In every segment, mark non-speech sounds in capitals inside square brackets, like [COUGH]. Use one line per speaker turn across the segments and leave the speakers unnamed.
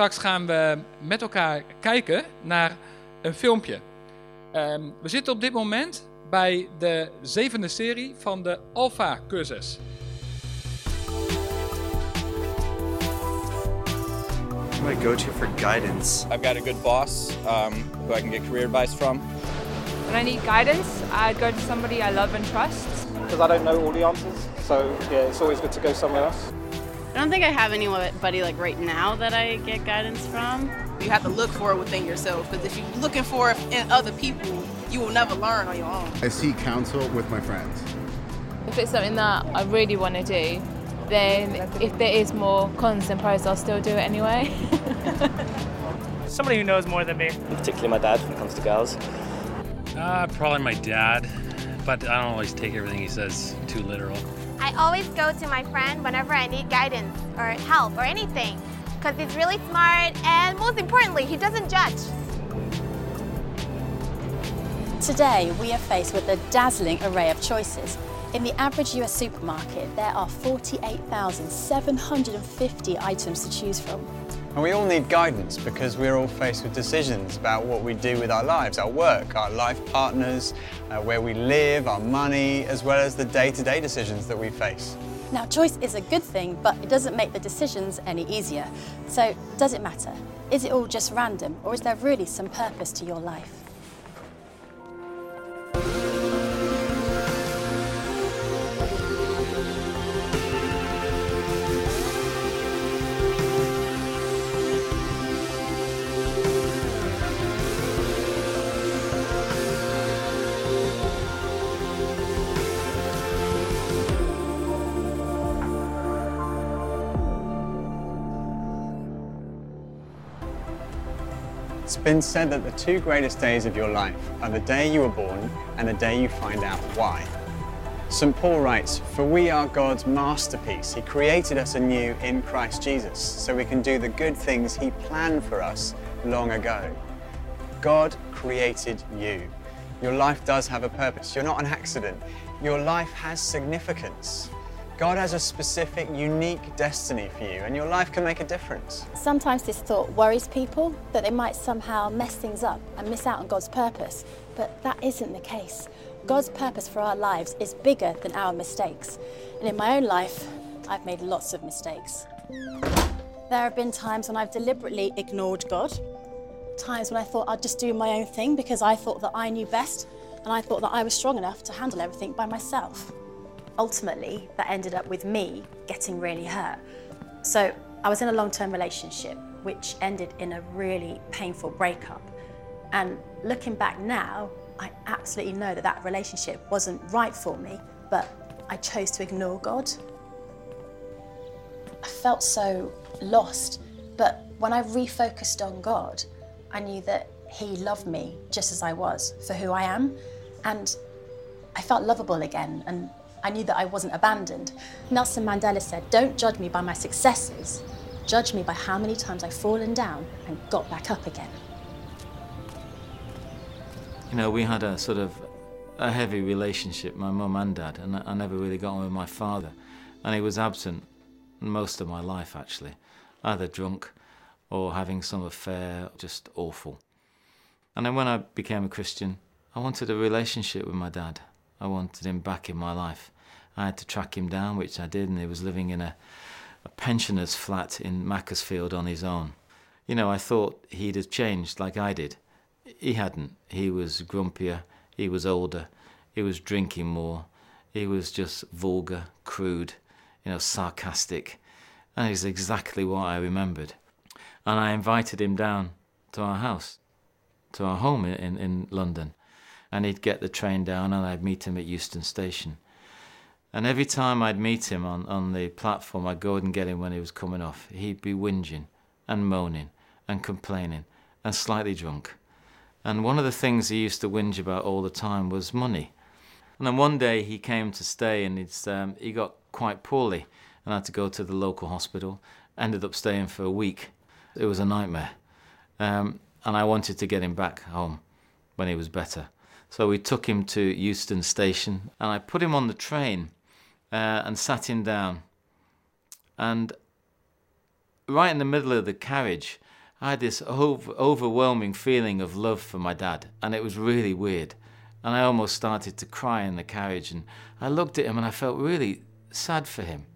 Straks gaan we met elkaar kijken naar een filmpje. Ehm, we zitten op dit moment bij de zevende serie van de Alpha-cursus.
Who do I go to for guidance?
I've got a good boss um, who I can get career advice from.
When I need guidance, I go to somebody I love and trust.
because I don't know all the answers. So yeah, it's always good to go somewhere else.
I don't think I have anybody like right now that I get guidance from.
You have to look for it within yourself because if you're looking for it in other people, you will never learn on your own.
I seek counsel with my friends.
If it's something that I really want to do, then if there is more cons than pros, I'll still do it anyway. [LAUGHS]
Somebody who knows more than me.
Particularly my dad when it comes to girls.
Uh, probably my dad, but I don't always take everything he says too literal.
I always go to my friend whenever I need guidance or help or anything because he's really smart and most importantly, he doesn't judge.
Today, we are faced with a dazzling array of choices. In the average US supermarket, there are 48,750 items to choose from.
And we all need guidance because we're all faced with decisions about what we do with our lives, our work, our life partners, uh, where we live, our money, as well as the day to day decisions that we face.
Now, choice is a good thing, but it doesn't make the decisions any easier. So, does it matter? Is it all just random, or is there really some purpose to your life?
It's been said that the two greatest days of your life are the day you were born and the day you find out why. St. Paul writes, For we are God's masterpiece. He created us anew in Christ Jesus so we can do the good things He planned for us long ago. God created you. Your life does have a purpose. You're not an accident. Your life has significance. God has a specific, unique destiny for you, and your life can make a difference.
Sometimes this thought worries people that they might somehow mess things up and miss out on God's purpose, but that isn't the case. God's purpose for our lives is bigger than our mistakes. And in my own life, I've made lots of mistakes. There have been times when I've deliberately ignored God, times when I thought I'd just do my own thing because I thought that I knew best and I thought that I was strong enough to handle everything by myself. Ultimately, that ended up with me getting really hurt. So I was in a long term relationship which ended in a really painful breakup. And looking back now, I absolutely know that that relationship wasn't right for me, but I chose to ignore God. I felt so lost, but when I refocused on God, I knew that He loved me just as I was for who I am, and I felt lovable again, and I knew that I wasn't abandoned. Nelson Mandela said, Don't judge me by my successes, judge me by how many times I've fallen down and got back up again.
You know, we had a sort of a heavy relationship, my mum and dad, and I never really got on with my father. And he was absent most of my life, actually, either drunk or having some affair, just awful. And then when I became a Christian, I wanted a relationship with my dad. I wanted him back in my life. I had to track him down, which I did, and he was living in a, a pensioner's flat in Macclesfield on his own. You know, I thought he'd have changed like I did. He hadn't. He was grumpier, he was older, he was drinking more, he was just vulgar, crude, you know, sarcastic. And exactly what I remembered. And I invited him down to our house, to our home in, in London and he'd get the train down and I'd meet him at Euston Station. And every time I'd meet him on, on the platform, I'd go and get him when he was coming off. He'd be whinging and moaning and complaining and slightly drunk. And one of the things he used to whinge about all the time was money. And then one day he came to stay and it's, um, he got quite poorly and had to go to the local hospital. Ended up staying for a week. It was a nightmare. Um, and I wanted to get him back home when he was better. So we took him to Euston Station and I put him on the train uh, and sat him down. And right in the middle of the carriage, I had this over- overwhelming feeling of love for my dad, and it was really weird. And I almost started to cry in the carriage, and I looked at him and I felt really sad for him.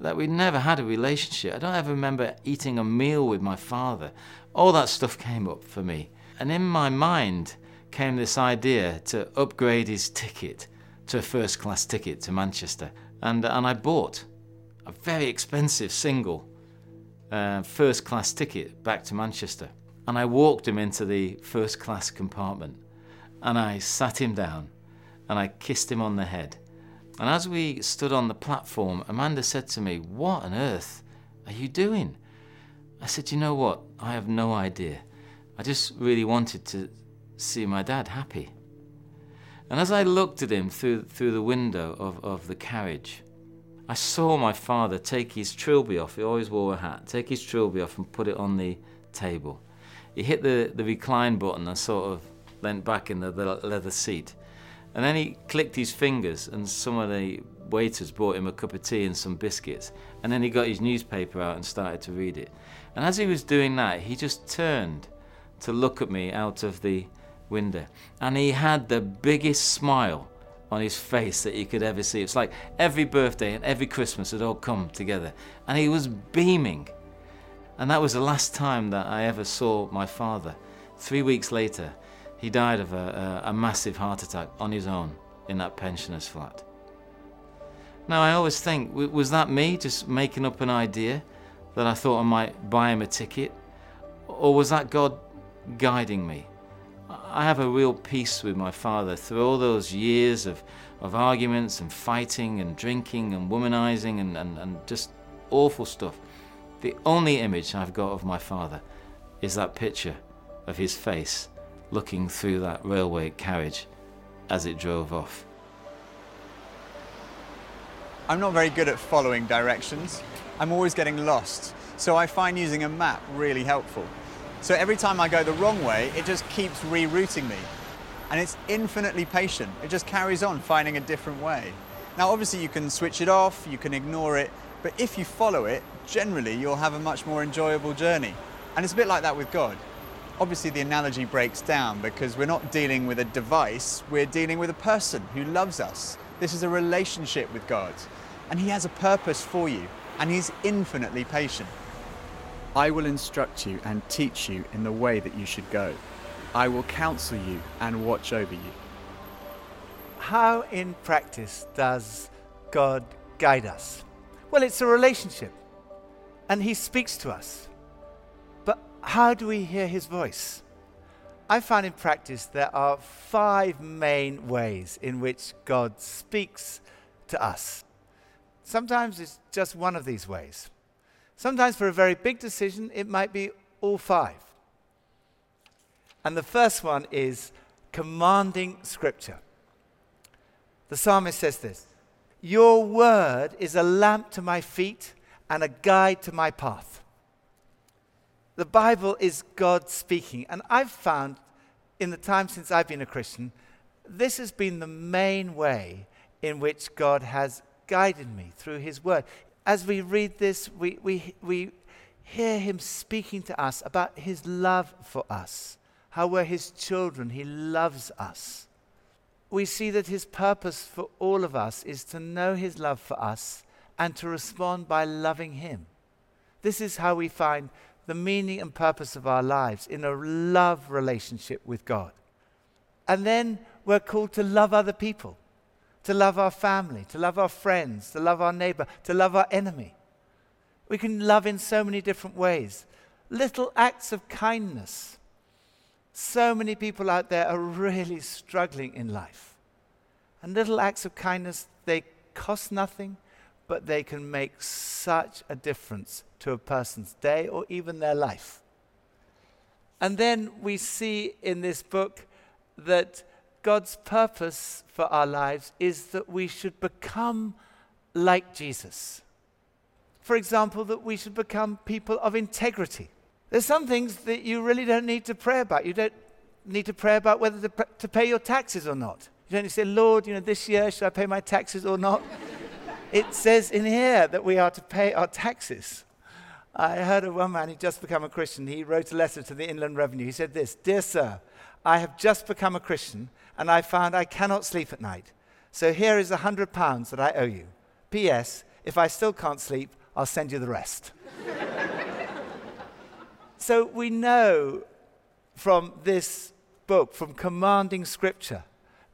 That we'd never had a relationship. I don't ever remember eating a meal with my father. All that stuff came up for me. And in my mind came this idea to upgrade his ticket to a first class ticket to Manchester. And, and I bought a very expensive single uh, first class ticket back to Manchester. And I walked him into the first class compartment and I sat him down and I kissed him on the head. And as we stood on the platform, Amanda said to me, What on earth are you doing? I said, You know what? I have no idea. I just really wanted to see my dad happy. And as I looked at him through, through the window of, of the carriage, I saw my father take his trilby off. He always wore a hat. Take his trilby off and put it on the table. He hit the, the recline button and sort of leant back in the, the leather seat. And then he clicked his fingers, and some of the waiters brought him a cup of tea and some biscuits. And then he got his newspaper out and started to read it. And as he was doing that, he just turned to look at me out of the window. And he had the biggest smile on his face that you could ever see. It's like every birthday and every Christmas had all come together. And he was beaming. And that was the last time that I ever saw my father. Three weeks later, he died of a, a, a massive heart attack on his own in that pensioner's flat. Now, I always think, was that me just making up an idea that I thought I might buy him a ticket? Or was that God guiding me? I have a real peace with my father through all those years of, of arguments and fighting and drinking and womanizing and, and, and just awful stuff. The only image I've got of my father is that picture of his face looking through that railway carriage as it drove off.
I'm not very good at following directions. I'm always getting lost, so I find using a map really helpful. So every time I go the wrong way, it just keeps rerouting me. And it's infinitely patient. It just carries on finding a different way. Now, obviously, you can switch it off, you can ignore it, but if you follow it, generally you'll have a much more enjoyable journey. And it's a bit like that with God. Obviously, the analogy breaks down because we're not dealing with a device, we're dealing with a person who loves us. This is a relationship with God, and He has a purpose for you, and He's infinitely patient.
I will instruct you and teach you in the way that you should go. I will counsel you and watch over you.
How, in practice, does God guide us? Well, it's a relationship, and He speaks to us. But how do we hear His voice? I found in practice there are five main ways in which God speaks to us. Sometimes it's just one of these ways. Sometimes, for a very big decision, it might be all five. And the first one is commanding Scripture. The psalmist says this Your word is a lamp to my feet and a guide to my path. The Bible is God speaking. And I've found in the time since I've been a Christian, this has been the main way in which God has guided me through His Word as we read this, we, we, we hear him speaking to us about his love for us, how we're his children, he loves us. We see that his purpose for all of us is to know his love for us and to respond by loving him. This is how we find the meaning and purpose of our lives in a love relationship with God. And then we're called to love other people to love our family, to love our friends, to love our neighbor, to love our enemy. We can love in so many different ways. Little acts of kindness. So many people out there are really struggling in life. And little acts of kindness, they cost nothing, but they can make such a difference to a person's day or even their life. And then we see in this book that God's purpose for our lives is that we should become like Jesus. For example, that we should become people of integrity. There's some things that you really don't need to pray about. You don't need to pray about whether to, to pay your taxes or not. You don't need to say, Lord, you know, this year should I pay my taxes or not? it says in here that we are to pay our taxes. I heard of one man who just become a Christian. He wrote a letter to the Inland Revenue. He said this Dear Sir, I have just become a Christian and I found I cannot sleep at night. So here is a hundred pounds that I owe you. P.S. If I still can't sleep, I'll send you the rest. [LAUGHS] so we know from this book, from commanding scripture,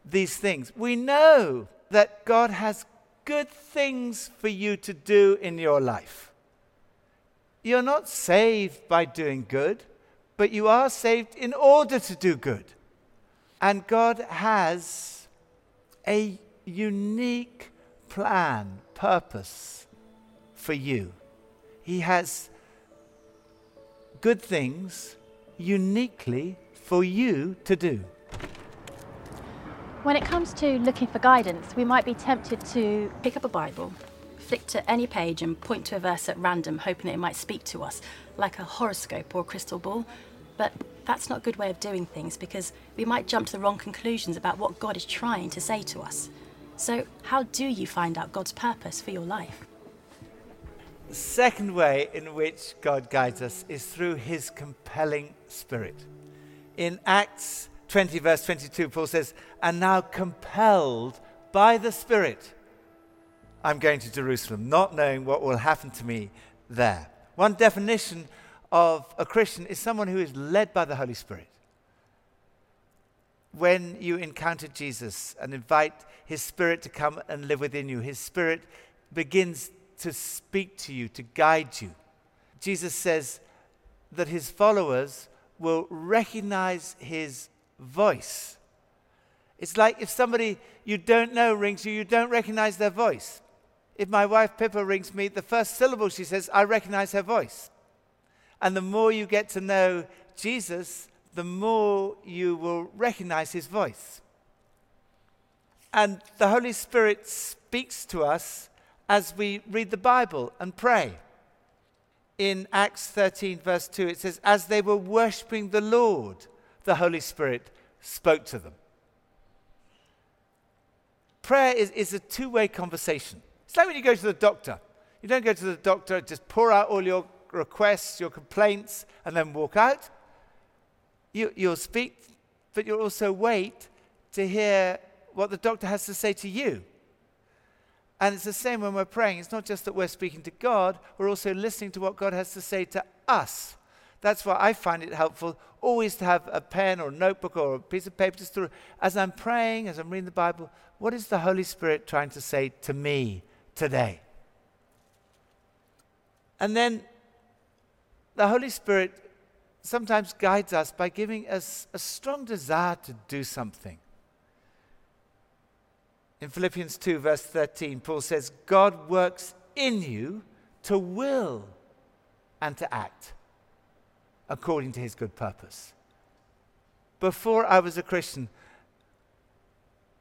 these things. We know that God has good things for you to do in your life. You're not saved by doing good, but you are saved in order to do good. And God has a unique plan, purpose for you. He has good things uniquely for you to do.
When it comes to looking for guidance, we might be tempted to
pick up a Bible, flick to any page and point to a verse at random, hoping that it might speak to us, like a horoscope or a crystal ball. But that's not a good way of doing things because we might jump to the wrong conclusions about what God is trying to say to us. So, how do you find out God's purpose for your life?
The second way in which God guides us is through his compelling spirit. In Acts 20, verse 22, Paul says, And now compelled by the Spirit, I'm going to Jerusalem, not knowing what will happen to me there. One definition of a Christian is someone who is led by the Holy Spirit. When you encounter Jesus and invite his Spirit to come and live within you, his Spirit begins to speak to you, to guide you. Jesus says that his followers will recognize his voice. It's like if somebody you don't know rings you, you don't recognize their voice. If my wife Pippa rings me, the first syllable she says, I recognize her voice. And the more you get to know Jesus, the more you will recognize his voice. And the Holy Spirit speaks to us as we read the Bible and pray. In Acts 13, verse 2, it says, As they were worshipping the Lord, the Holy Spirit spoke to them. Prayer is, is a two way conversation. It's like when you go to the doctor. You don't go to the doctor, just pour out all your requests, your complaints, and then walk out. You, you'll speak, but you'll also wait to hear what the doctor has to say to you. And it's the same when we're praying. It's not just that we're speaking to God, we're also listening to what God has to say to us. That's why I find it helpful always to have a pen or a notebook or a piece of paper just to, as I'm praying, as I'm reading the Bible, what is the Holy Spirit trying to say to me today? And then the Holy Spirit sometimes guides us by giving us a strong desire to do something. In Philippians 2, verse 13, Paul says, God works in you to will and to act according to his good purpose. Before I was a Christian,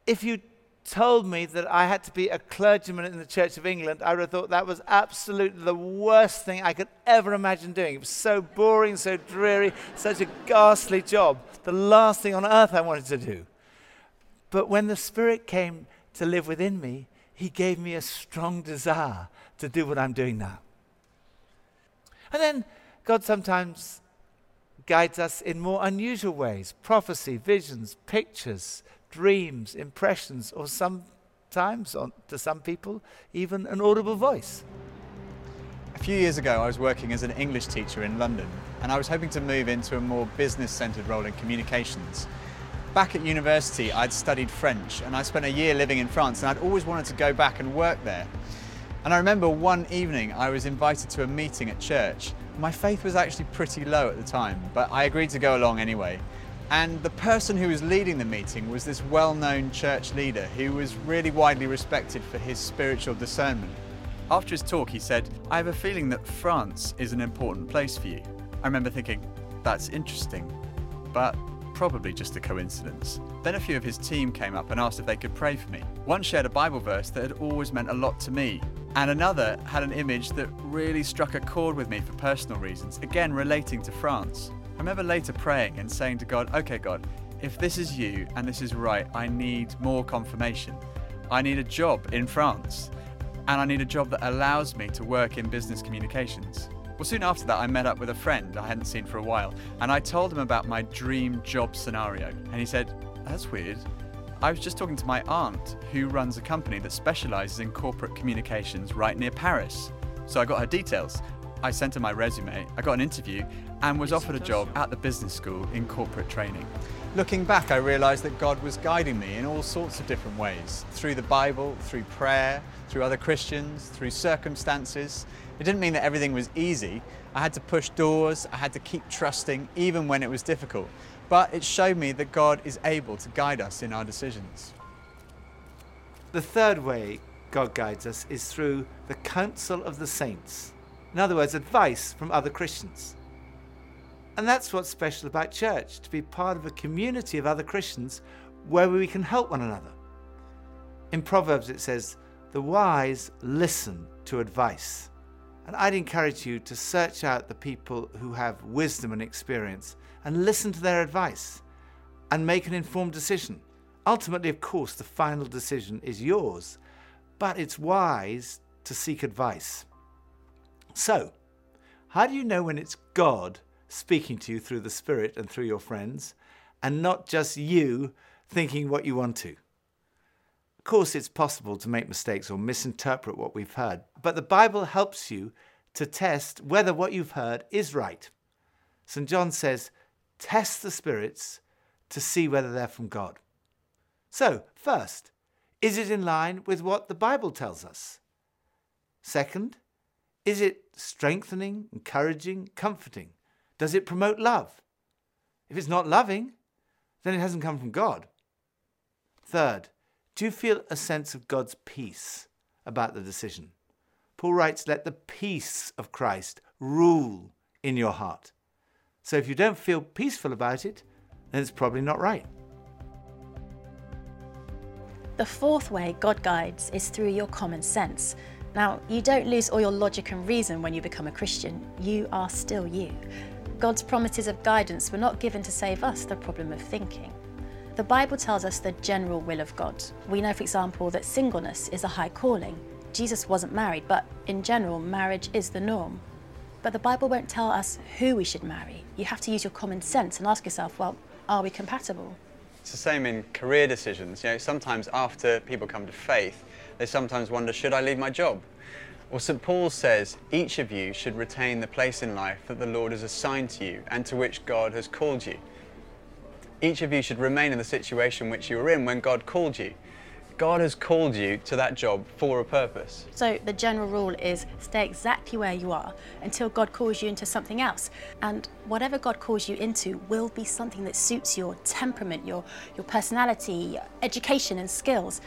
if you told me that I had to be a clergyman in the Church of England, I would have thought that was absolutely the worst thing I could ever imagine doing. It was so boring, so dreary, such a ghastly job. The last thing on earth I wanted to do. But when the Spirit came to live within me, He gave me a strong desire to do what I'm doing now. And then God sometimes guides us in more unusual ways prophecy, visions, pictures, dreams, impressions, or sometimes, on, to some people, even an audible voice.
A few years ago, I was working as an English teacher in London, and I was hoping to move into a more business centered role in communications. Back at university, I'd studied French, and I spent a year living in France, and I'd always wanted to go back and work there. And I remember one evening I was invited to a meeting at church. My faith was actually pretty low at the time, but I agreed to go along anyway. And the person who was leading the meeting was this well known church leader who was really widely respected for his spiritual discernment. After his talk, he said, I have a feeling that France is an important place for you. I remember thinking, that's interesting, but probably just a coincidence. Then a few of his team came up and asked if they could pray for me. One shared a Bible verse that had always meant a lot to me, and another had an image that really struck a chord with me for personal reasons, again relating to France. I remember later praying and saying to God, okay, God, if this is you and this is right, I need more confirmation. I need a job in France, and I need a job that allows me to work in business communications. Well, soon after that, I met up with a friend I hadn't seen for a while, and I told him about my dream job scenario. And he said, That's weird. I was just talking to my aunt, who runs a company that specializes in corporate communications right near Paris. So I got her details. I sent her my resume, I got an interview, and was offered a job at the business school in corporate training. Looking back, I realized that God was guiding me in all sorts of different ways through the Bible, through prayer, through other Christians, through circumstances. It didn't mean that everything was easy. I had to push doors, I had to keep trusting, even when it was difficult. But it showed me that God is able to guide us in our decisions.
The third way God guides us is through the counsel of the saints. In other words, advice from other Christians. And that's what's special about church to be part of a community of other Christians where we can help one another. In Proverbs, it says, The wise listen to advice. And I'd encourage you to search out the people who have wisdom and experience and listen to their advice and make an informed decision. Ultimately, of course, the final decision is yours, but it's wise to seek advice. So, how do you know when it's God speaking to you through the Spirit and through your friends, and not just you thinking what you want to? Of course, it's possible to make mistakes or misinterpret what we've heard, but the Bible helps you to test whether what you've heard is right. St. John says, Test the spirits to see whether they're from God. So, first, is it in line with what the Bible tells us? Second, is it strengthening, encouraging, comforting? Does it promote love? If it's not loving, then it hasn't come from God. Third, do you feel a sense of God's peace about the decision? Paul writes, Let the peace of Christ rule in your heart. So if you don't feel peaceful about it, then it's probably not right.
The fourth way God guides is through your common sense. Now, you don't lose all your logic and reason when you become a Christian. You are still you. God's promises of guidance were not given to save us the problem of thinking. The Bible tells us the general will of God. We know, for example, that singleness is a high calling. Jesus wasn't married, but in general, marriage is the norm. But the Bible won't tell us who we should marry. You have to use your common sense and ask yourself, well, are we compatible?
It's the same in career decisions. You know, sometimes after people come to faith, they sometimes wonder, should I leave my job? Well, St. Paul says each of you should retain the place in life that the Lord has assigned to you and to which God has called you. Each of you should remain in the situation which you were in when God called you. God has called you to that job for a purpose.
So the general rule is stay exactly where you are until God calls you into something else. And whatever God calls you into will be something that suits your temperament, your, your personality, education and skills.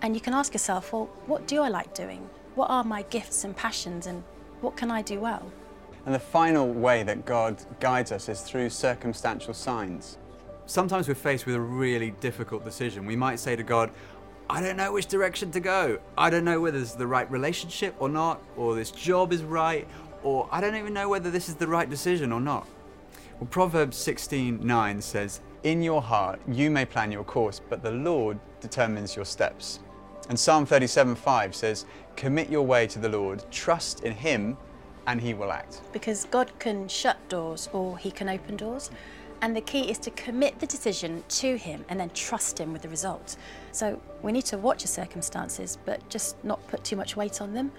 And you can ask yourself, well, what do I like doing? What are my gifts and passions and what can I do well?
And the final way that God guides us is through circumstantial signs.
Sometimes we're faced with a really difficult decision. We might say to God, I don't know which direction to go. I don't know whether this is the right relationship or not, or this job is right, or I don't even know whether this is the right decision or not. Well, Proverbs 16:9 says, "In your heart you may plan your course, but the Lord determines your steps." And Psalm 37:5 says, "Commit your way to the Lord, trust in him, and he will act."
Because God can shut doors or he can open doors. And the key is to commit the decision to Him and then trust Him with the result. So we need to watch the circumstances, but just not put too much weight on them.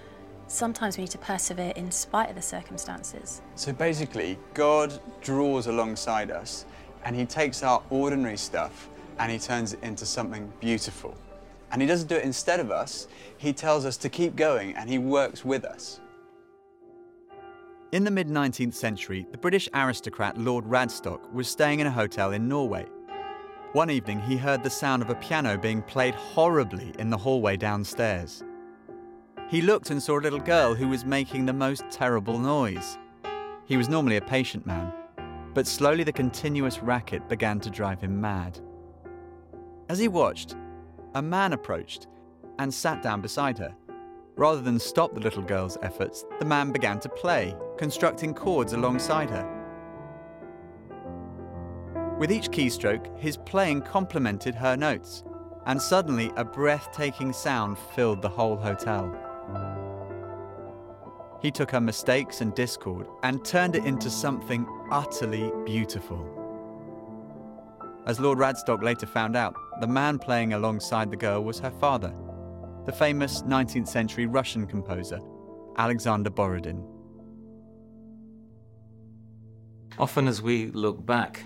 Sometimes we need to persevere in spite of the circumstances.
So basically, God draws alongside us and He takes our ordinary stuff and He turns it into something beautiful. And He doesn't do it instead of us, He tells us to keep going and He works with us.
In the mid 19th century, the British aristocrat Lord Radstock was staying in a hotel in Norway. One evening, he heard the sound of a piano being played horribly in the hallway downstairs. He looked and saw a little girl who was making the most terrible noise. He was normally a patient man, but slowly the continuous racket began to drive him mad. As he watched, a man approached and sat down beside her. Rather than stop the little girl's efforts, the man began to play, constructing chords alongside her. With each keystroke, his playing complemented her notes, and suddenly a breathtaking sound filled the whole hotel.
He took her mistakes and discord and turned it into something utterly beautiful. As Lord Radstock later found out, the man playing alongside the girl was her father, the famous 19th century Russian composer, Alexander Borodin.
Often, as we look back,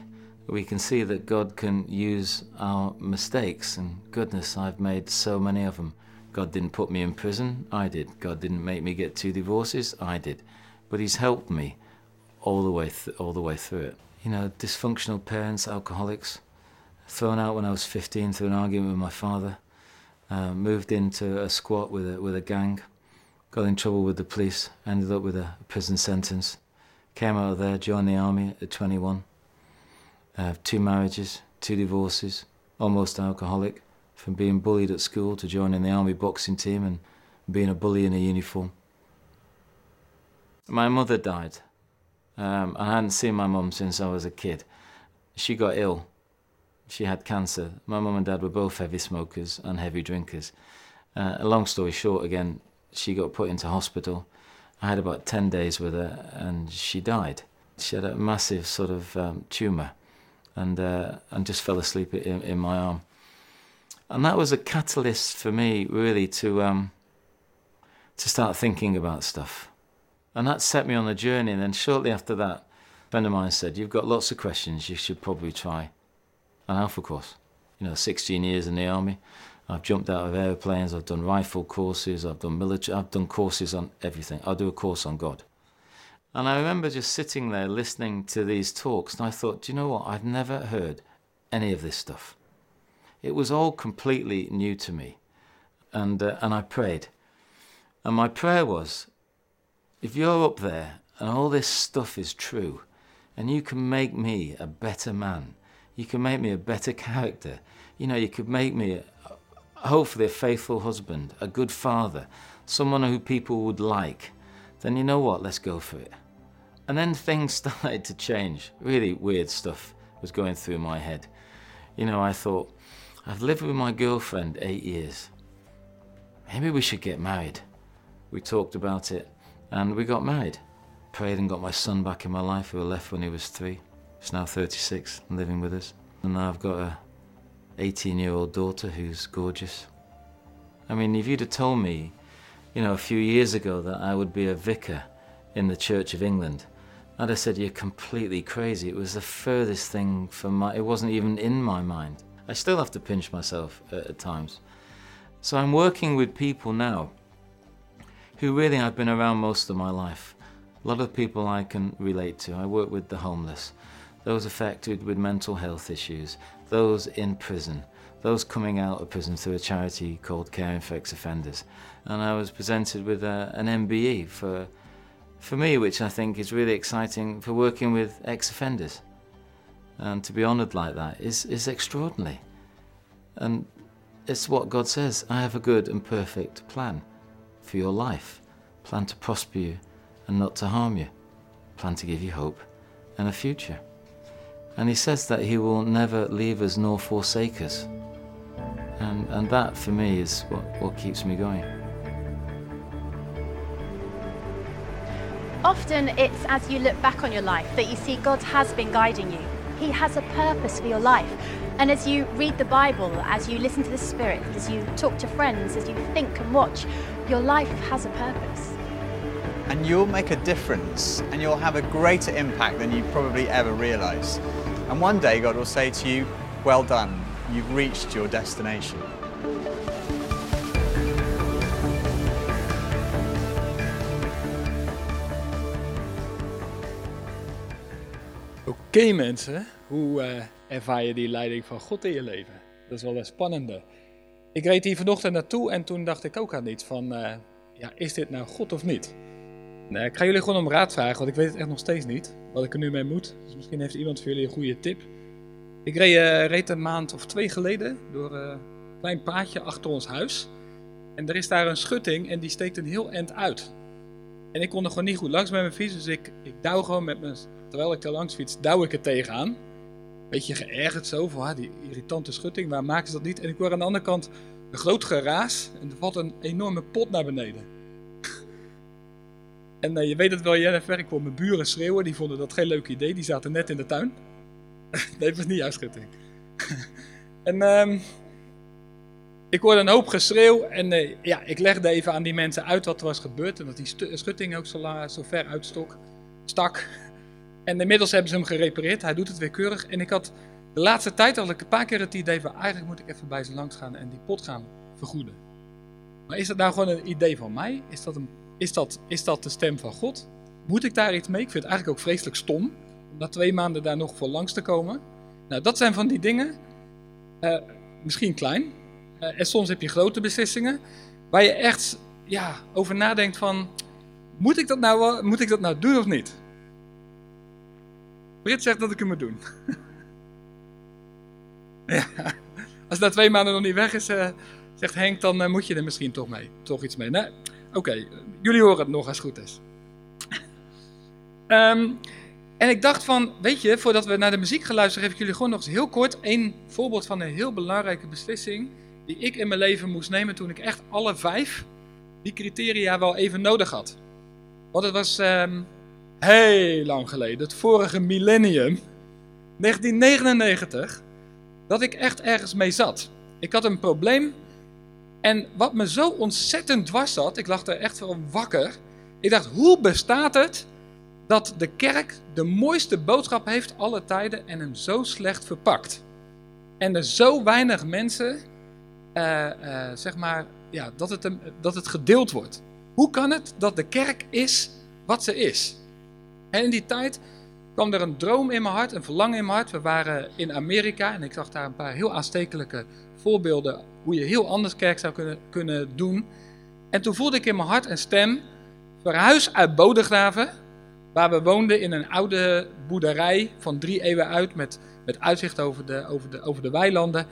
we can see that God can use our mistakes, and goodness, I've made so many of them. God didn't put me in prison, I did. God didn't make me get two divorces, I did. But He's helped me all the way, th- all the way through it. You know, dysfunctional parents, alcoholics, thrown out when I was 15 through an argument with my father, uh, moved into a squat with a, with a gang, got in trouble with the police, ended up with a prison sentence, came out of there, joined the army at 21, uh, two marriages, two divorces, almost alcoholic, from being bullied at school to joining the army boxing team and being a bully in a uniform. My mother died. Um, I hadn't seen my mum since I was a kid. She got ill. She had cancer. My mum and dad were both heavy smokers and heavy drinkers. Uh, a long story short, again, she got put into hospital. I had about 10 days with her and she died. She had a massive sort of um, tumour and, uh, and just fell asleep in, in my arm. And that was a catalyst for me, really, to, um, to start thinking about stuff. And that set me on a journey. And then shortly after that, a friend of mine said, You've got lots of questions, you should probably try an Alpha course. You know, 16 years in the army. I've jumped out of airplanes, I've done rifle courses, I've done military, I've done courses on everything. I'll do a course on God. And I remember just sitting there listening to these talks, and I thought, do you know what? I've never heard any of this stuff. It was all completely new to me. And, uh, and I prayed. And my prayer was if you're up there and all this stuff is true, and you can make me a better man, you can make me a better character, you know, you could make me, hopefully, a faithful husband, a good father, someone who people would like, then you know what, let's go for it. And then things [LAUGHS] started to change. Really weird stuff was going through my head. You know, I thought, I've lived with my girlfriend eight years. Maybe we should get married. We talked about it and we got married. Prayed and got my son back in my life who left when he was three. He's now 36 and living with us. And now I've got a 18 year old daughter who's gorgeous. I mean, if you'd have told me, you know, a few years ago that I would be a vicar in the Church of England, I'd have said you're completely crazy. It was the furthest thing from my, it wasn't even in my mind. I still have to pinch myself at, at times. So I'm working with people now who really I've been around most of my life. A lot of people I can relate to. I work with the homeless, those affected with mental health issues, those in prison, those coming out of prison through a charity called Caring for Ex-Offenders. And I was presented with a, an MBE for, for me, which I think is really exciting for working with ex-offenders. And to be honoured like that is, is extraordinary. And it's what God says I have a good and perfect plan for your life, plan to prosper you and not to harm you, plan to give you hope and a future. And He says that He will never leave us nor forsake us. And, and that for me is what, what keeps me going.
Often it's as you look back on your life that you see God has been guiding you. He has a purpose for your life. And as you read the Bible, as you listen to the Spirit, as you talk to friends, as you think and watch, your life has a purpose.
And you'll make a difference and you'll have a greater impact than you probably ever realise. And one day God will say to you, Well done, you've reached your destination.
Oké mensen, hoe uh, ervaar je die leiding van God in je leven? Dat is wel een spannende. Ik reed hier vanochtend naartoe en toen dacht ik ook aan iets van, uh, ja, is dit nou God of niet? Nee, ik ga jullie gewoon om raad vragen, want ik weet het echt nog steeds niet, wat ik er nu mee moet. Dus misschien heeft iemand voor jullie een goede tip. Ik reed, uh, reed een maand of twee geleden door een klein paadje achter ons huis. En er is daar een schutting en die steekt een heel eind uit. En ik kon er gewoon niet goed langs met mijn fiets, dus ik, ik douw gewoon met mijn terwijl ik er langs fiets, douw ik er tegenaan. Beetje geërgerd zo, van ah, die irritante schutting, waar maken ze dat niet? En ik hoor aan de andere kant een groot geraas en er valt een enorme pot naar beneden. En uh, je weet het wel, Jennifer, ik kon mijn buren schreeuwen. Die vonden dat geen leuk idee. Die zaten net in de tuin. [LAUGHS] nee, het was niet jouw schutting. [LAUGHS] en um, ik hoorde een hoop geschreeuw. En uh, ja, ik legde even aan die mensen uit wat er was gebeurd. En dat die schutting ook zo, zo ver uitstok, stak. En inmiddels hebben ze hem gerepareerd. Hij doet het weer keurig. En ik had de laatste tijd ik een paar keer het idee van eigenlijk moet ik even bij ze langs gaan en die pot gaan vergoeden. Maar is dat nou gewoon een idee van mij? Is dat, een, is dat, is dat de stem van God? Moet ik daar iets mee? Ik vind het eigenlijk ook vreselijk stom om na twee maanden daar nog voor langs te komen. Nou, dat zijn van die dingen. Uh, misschien klein. Uh, en soms heb je grote beslissingen. Waar je echt ja, over nadenkt van... Moet ik, dat nou, moet ik dat nou doen of niet? Brit zegt dat ik het moet doen. [LAUGHS] Als dat twee maanden nog niet weg is, uh, zegt Henk, dan moet je er misschien toch mee. Toch iets mee. Nee? Oké. Jullie horen het nog als het goed is. um, en ik dacht van, weet je, voordat we naar de muziek gaan luisteren, geef ik jullie gewoon nog eens heel kort een voorbeeld van een heel belangrijke beslissing die ik in mijn leven moest nemen toen ik echt alle vijf die criteria wel even nodig had. Want het was um, heel lang geleden, het vorige millennium, 1999, dat ik echt ergens mee zat. Ik had een probleem en wat me zo ontzettend dwars zat, ik lag er echt wel wakker. Ik dacht, hoe bestaat het dat de kerk de mooiste boodschap heeft alle tijden en hem zo slecht verpakt? En er zo weinig mensen, uh, uh, zeg maar, ja, dat, het, dat het gedeeld wordt. Hoe kan het dat de kerk is wat ze is? En in die tijd kwam er een droom in mijn hart, een verlangen in mijn hart. We waren in Amerika en ik zag daar een paar heel aanstekelijke voorbeelden hoe je heel anders kerk zou kunnen, kunnen doen. En toen voelde ik in mijn hart een stem, verhuis uit Bodegraven, waar we woonden in een oude boerderij van drie eeuwen uit met, met uitzicht over de, over, de, over de weilanden.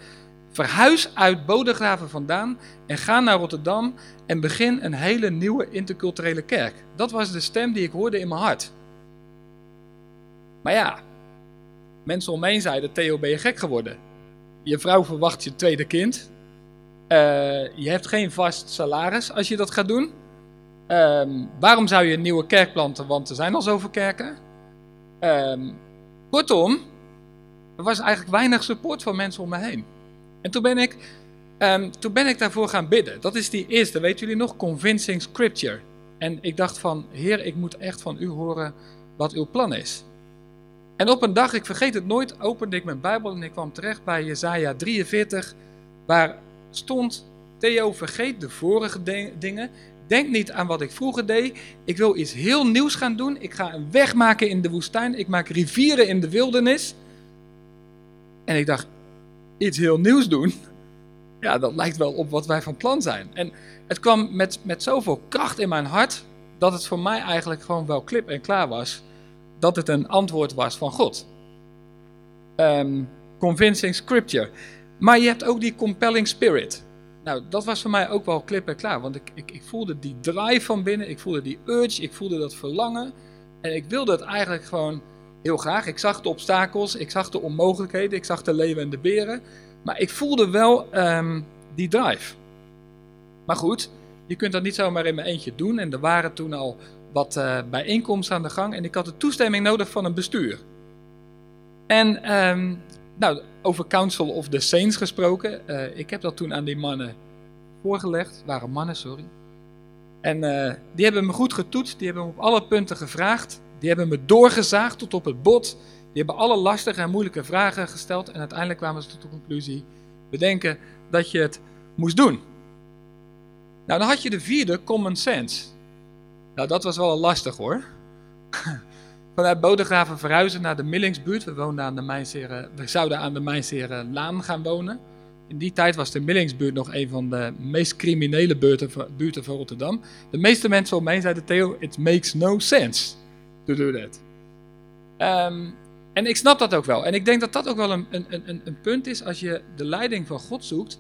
Verhuis uit Bodegraven vandaan en ga naar Rotterdam en begin een hele nieuwe interculturele kerk. Dat was de stem die ik hoorde in mijn hart. Maar ja, mensen om me heen zeiden, Theo ben je gek geworden. Je vrouw verwacht je tweede kind. Uh, je hebt geen vast salaris als je dat gaat doen. Um, waarom zou je een nieuwe kerk planten? Want er zijn al zoveel kerken. Um, kortom, er was eigenlijk weinig support van mensen om me heen. En toen ben ik, um, toen ben ik daarvoor gaan bidden. Dat is die eerste, weten jullie nog? Convincing Scripture. En ik dacht van, Heer, ik moet echt van u horen wat uw plan is. En op een dag, ik vergeet het nooit, opende ik mijn Bijbel en ik kwam terecht bij Jezaja 43, waar stond, Theo, vergeet de vorige dingen. Denk niet aan wat ik vroeger deed. Ik wil iets heel nieuws gaan doen. Ik ga een weg maken in de woestijn. Ik maak rivieren in de wildernis. En ik dacht, iets heel nieuws doen? Ja, dat lijkt wel op wat wij van plan zijn. En het kwam met, met zoveel kracht in mijn hart, dat het voor mij eigenlijk gewoon wel klip en klaar was dat het een antwoord was van God. Um, convincing scripture. Maar je hebt ook die compelling spirit. Nou, dat was voor mij ook wel klip en klaar. Want ik, ik, ik voelde die drive van binnen. Ik voelde die urge. Ik voelde dat verlangen. En ik wilde het eigenlijk gewoon heel graag. Ik zag de obstakels. Ik zag de onmogelijkheden. Ik zag de leeuwen en de beren. Maar ik voelde wel um, die drive. Maar goed, je kunt dat niet zomaar in mijn eentje doen. En er waren toen al wat uh, bijeenkomsten aan de gang. En ik had de toestemming nodig van een bestuur. En um, nou, over Council of the Saints gesproken. Uh, ik heb dat toen aan die mannen voorgelegd. waren mannen, sorry. En uh, die hebben me goed getoetst. Die hebben me op alle punten gevraagd. Die hebben me doorgezaagd tot op het bot. Die hebben alle lastige en moeilijke vragen gesteld. En uiteindelijk kwamen ze tot de conclusie: we denken dat je het moest doen. Nou, dan had je de vierde, common sense. Nou, dat was wel lastig hoor. [LAUGHS] Vanuit Bodegraven verhuizen naar de Millingsbuurt. We, woonden aan de we zouden aan de Mijnseren Laan gaan wonen. In die tijd was de Millingsbuurt nog een van de meest criminele buurten, buurten van Rotterdam. De meeste mensen om mij zeiden, Theo, it makes no sense to do that. Um, en ik snap dat ook wel. En ik denk dat dat ook wel een, een, een, een punt is als je de leiding van God zoekt.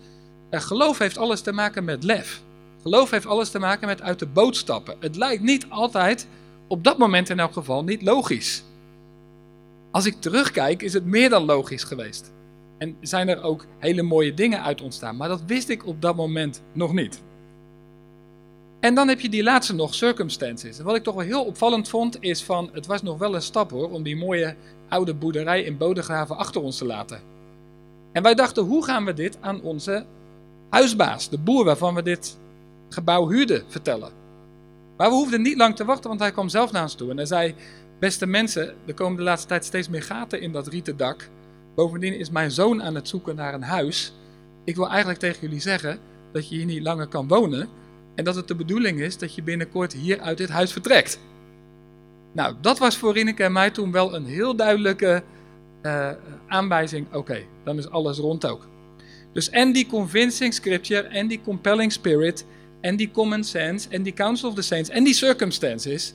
Uh, geloof heeft alles te maken met lef. Geloof heeft alles te maken met uit de boot stappen. Het lijkt niet altijd, op dat moment in elk geval, niet logisch. Als ik terugkijk, is het meer dan logisch geweest. En zijn er ook hele mooie dingen uit ontstaan. Maar dat wist ik op dat moment nog niet. En dan heb je die laatste nog, circumstances. En wat ik toch wel heel opvallend vond, is van, het was nog wel een stap hoor, om die mooie oude boerderij in Bodegraven achter ons te laten. En wij dachten, hoe gaan we dit aan onze huisbaas, de boer waarvan we dit gebouw huurden, vertellen? Maar we hoefden niet lang te wachten, want hij kwam zelf naar ons toe. En hij zei, beste mensen, er komen de laatste tijd steeds meer gaten in dat rieten dak. Bovendien is mijn zoon aan het zoeken naar een huis. Ik wil eigenlijk tegen jullie zeggen dat je hier niet langer kan wonen. En dat het de bedoeling is dat je binnenkort hier uit dit huis vertrekt. Nou, dat was voor Rineke en mij toen wel een heel duidelijke uh, aanwijzing. Oké, dan is alles rond ook. Dus en die convincing scripture en die compelling spirit en die common sense en die council of the saints en die circumstances.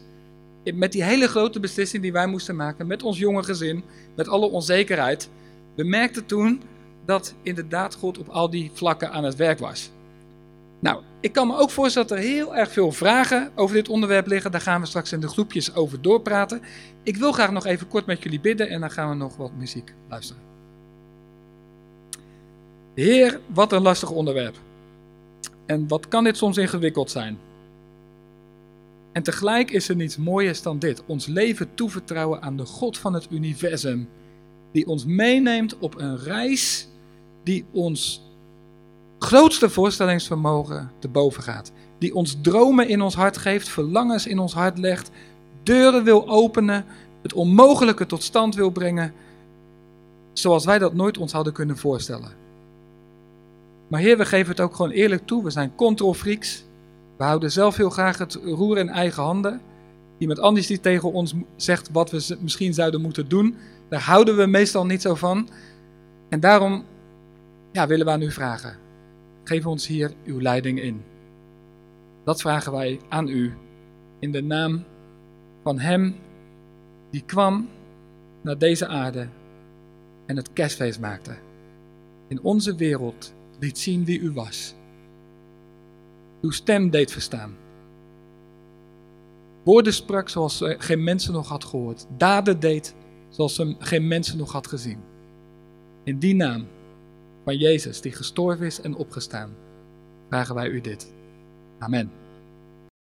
Met die hele grote beslissing die wij moesten maken met ons jonge gezin, met alle onzekerheid. We merkten toen dat inderdaad God op al die vlakken aan het werk was. Nou, ik kan me ook voorstellen dat er heel erg veel vragen over dit onderwerp liggen. Daar gaan we straks in de groepjes over doorpraten. Ik wil graag nog even kort met jullie bidden en dan gaan we nog wat muziek luisteren. Heer, wat een lastig onderwerp. En wat kan dit soms ingewikkeld zijn? En tegelijk is er niets mooiers dan dit: ons leven toevertrouwen aan de God van het universum, die ons meeneemt op een reis die ons grootste voorstellingsvermogen te boven gaat. Die ons dromen in ons hart geeft, verlangens in ons hart legt, deuren wil openen, het onmogelijke tot stand wil brengen, zoals wij dat nooit ons hadden kunnen voorstellen. Maar Heer, we geven het ook gewoon eerlijk toe. We zijn controlfreaks. We houden zelf heel graag het roer in eigen handen. Iemand anders die tegen ons zegt wat we misschien zouden moeten doen, daar houden we meestal niet zo van. En daarom ja, willen we aan u vragen. Geef ons hier uw leiding in. Dat vragen wij aan u in de naam van Hem die kwam naar deze aarde en het kerstfeest maakte. In onze wereld liet zien wie u was. Uw stem deed verstaan. Woorden sprak zoals ze geen mensen nog had gehoord. Daden deed zoals geen mensen nog had gezien. In die naam van Jezus, die gestorven is en opgestaan, vragen wij u dit. Amen.